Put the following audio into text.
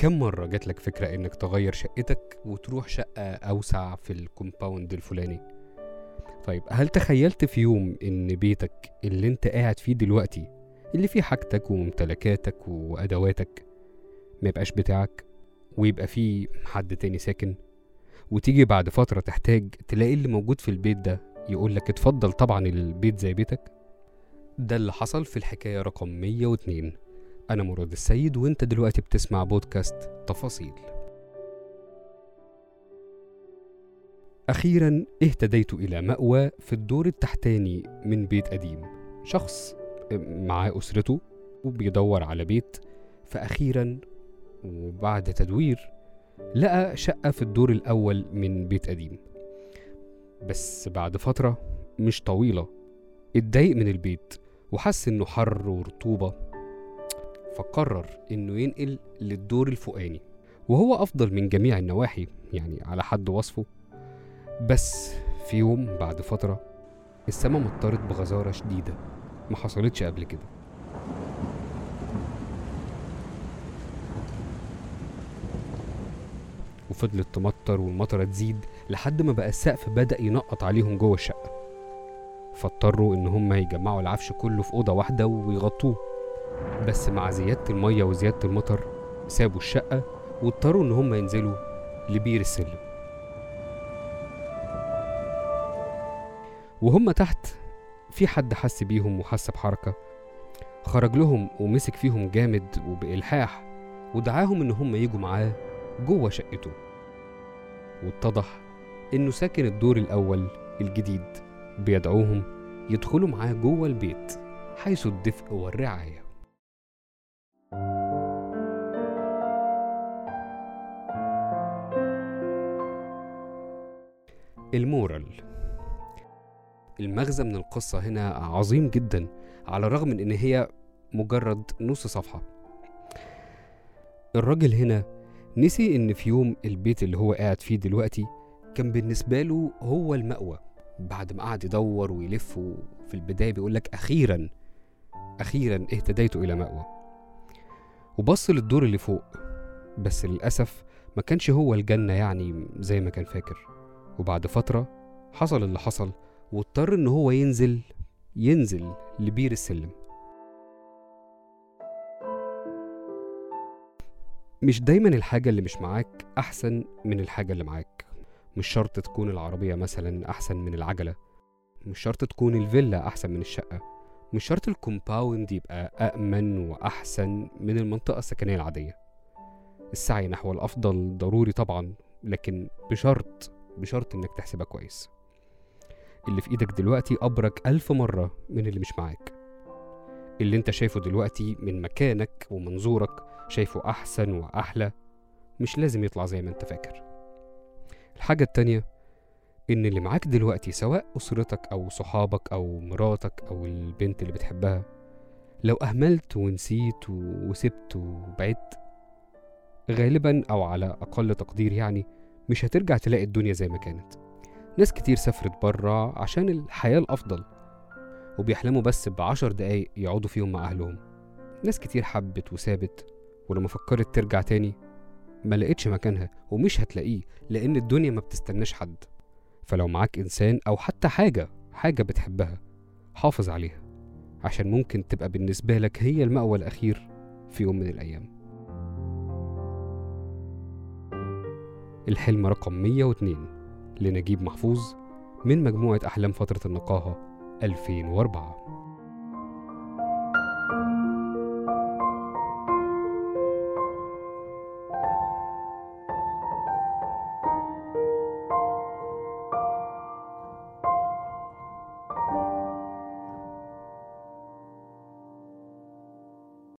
كم مرة جاتلك فكرة إنك تغير شقتك وتروح شقة أوسع في الكومباوند الفلاني؟ طيب هل تخيلت في يوم إن بيتك اللي أنت قاعد فيه دلوقتي اللي فيه حاجتك وممتلكاتك وأدواتك ما يبقاش بتاعك؟ ويبقى فيه حد تاني ساكن؟ وتيجي بعد فترة تحتاج تلاقي اللي موجود في البيت ده يقولك اتفضل طبعا البيت زي بيتك؟ ده اللي حصل في الحكاية رقم 102 أنا مراد السيد وأنت دلوقتي بتسمع بودكاست تفاصيل. أخيرا اهتديت إلى مأوى في الدور التحتاني من بيت قديم. شخص معاه أسرته وبيدور على بيت. فأخيرا وبعد تدوير لقى شقة في الدور الأول من بيت قديم. بس بعد فترة مش طويلة اتضايق من البيت وحس إنه حر ورطوبة. فقرر إنه ينقل للدور الفوقاني. وهو أفضل من جميع النواحي يعني على حد وصفه. بس في يوم بعد فترة السما مطرت بغزارة شديدة. ما حصلتش قبل كده. وفضلت تمطر والمطرة تزيد لحد ما بقى السقف بدأ ينقط عليهم جوه الشقة. فاضطروا إن هما يجمعوا العفش كله في أوضة واحدة ويغطوه. بس مع زيادة المية وزيادة المطر سابوا الشقة واضطروا إن هما ينزلوا لبير السلم. وهم تحت في حد حس بيهم وحس بحركة. خرج لهم ومسك فيهم جامد وبإلحاح ودعاهم إن هم يجوا معاه جوه شقته. واتضح إنه ساكن الدور الأول الجديد. بيدعوهم يدخلوا معاه جوه البيت حيث الدفء والرعاية. المورال. المغزى من القصة هنا عظيم جدا على الرغم من إن هي مجرد نص صفحة. الراجل هنا نسي إن في يوم البيت اللي هو قاعد فيه دلوقتي كان بالنسبة له هو المأوى. بعد ما قعد يدور ويلف في البداية بيقولك أخيرا أخيرا اهتديت إلى مأوى. وبص للدور اللي فوق بس للأسف ما كانش هو الجنة يعني زي ما كان فاكر. وبعد فترة حصل اللي حصل واضطر إن هو ينزل ينزل لبير السلم. مش دايما الحاجة اللي مش معاك أحسن من الحاجة اللي معاك. مش شرط تكون العربية مثلا أحسن من العجلة. مش شرط تكون الفيلا أحسن من الشقة. مش شرط الكومباوند يبقى أأمن وأحسن من المنطقة السكنية العادية. السعي نحو الأفضل ضروري طبعا لكن بشرط بشرط إنك تحسبها كويس. اللي في إيدك دلوقتي أبرك ألف مرة من اللي مش معاك. اللي أنت شايفه دلوقتي من مكانك ومنظورك شايفه أحسن وأحلى مش لازم يطلع زي ما أنت فاكر. الحاجة التانية إن اللي معاك دلوقتي سواء أسرتك أو صحابك أو مراتك أو البنت اللي بتحبها لو أهملت ونسيت وسبت وبعدت غالبا أو على أقل تقدير يعني مش هترجع تلاقي الدنيا زي ما كانت. ناس كتير سافرت برا عشان الحياة الأفضل وبيحلموا بس بعشر دقايق يقعدوا فيهم مع أهلهم. ناس كتير حبت وسابت ولما فكرت ترجع تاني ما لقيتش مكانها ومش هتلاقيه لأن الدنيا ما بتستناش حد. فلو معاك إنسان أو حتى حاجة حاجة بتحبها حافظ عليها عشان ممكن تبقى بالنسبة لك هي المأوى الأخير في يوم من الأيام. الحلم رقم 102 لنجيب محفوظ من مجموعة أحلام فترة النقاهة 2004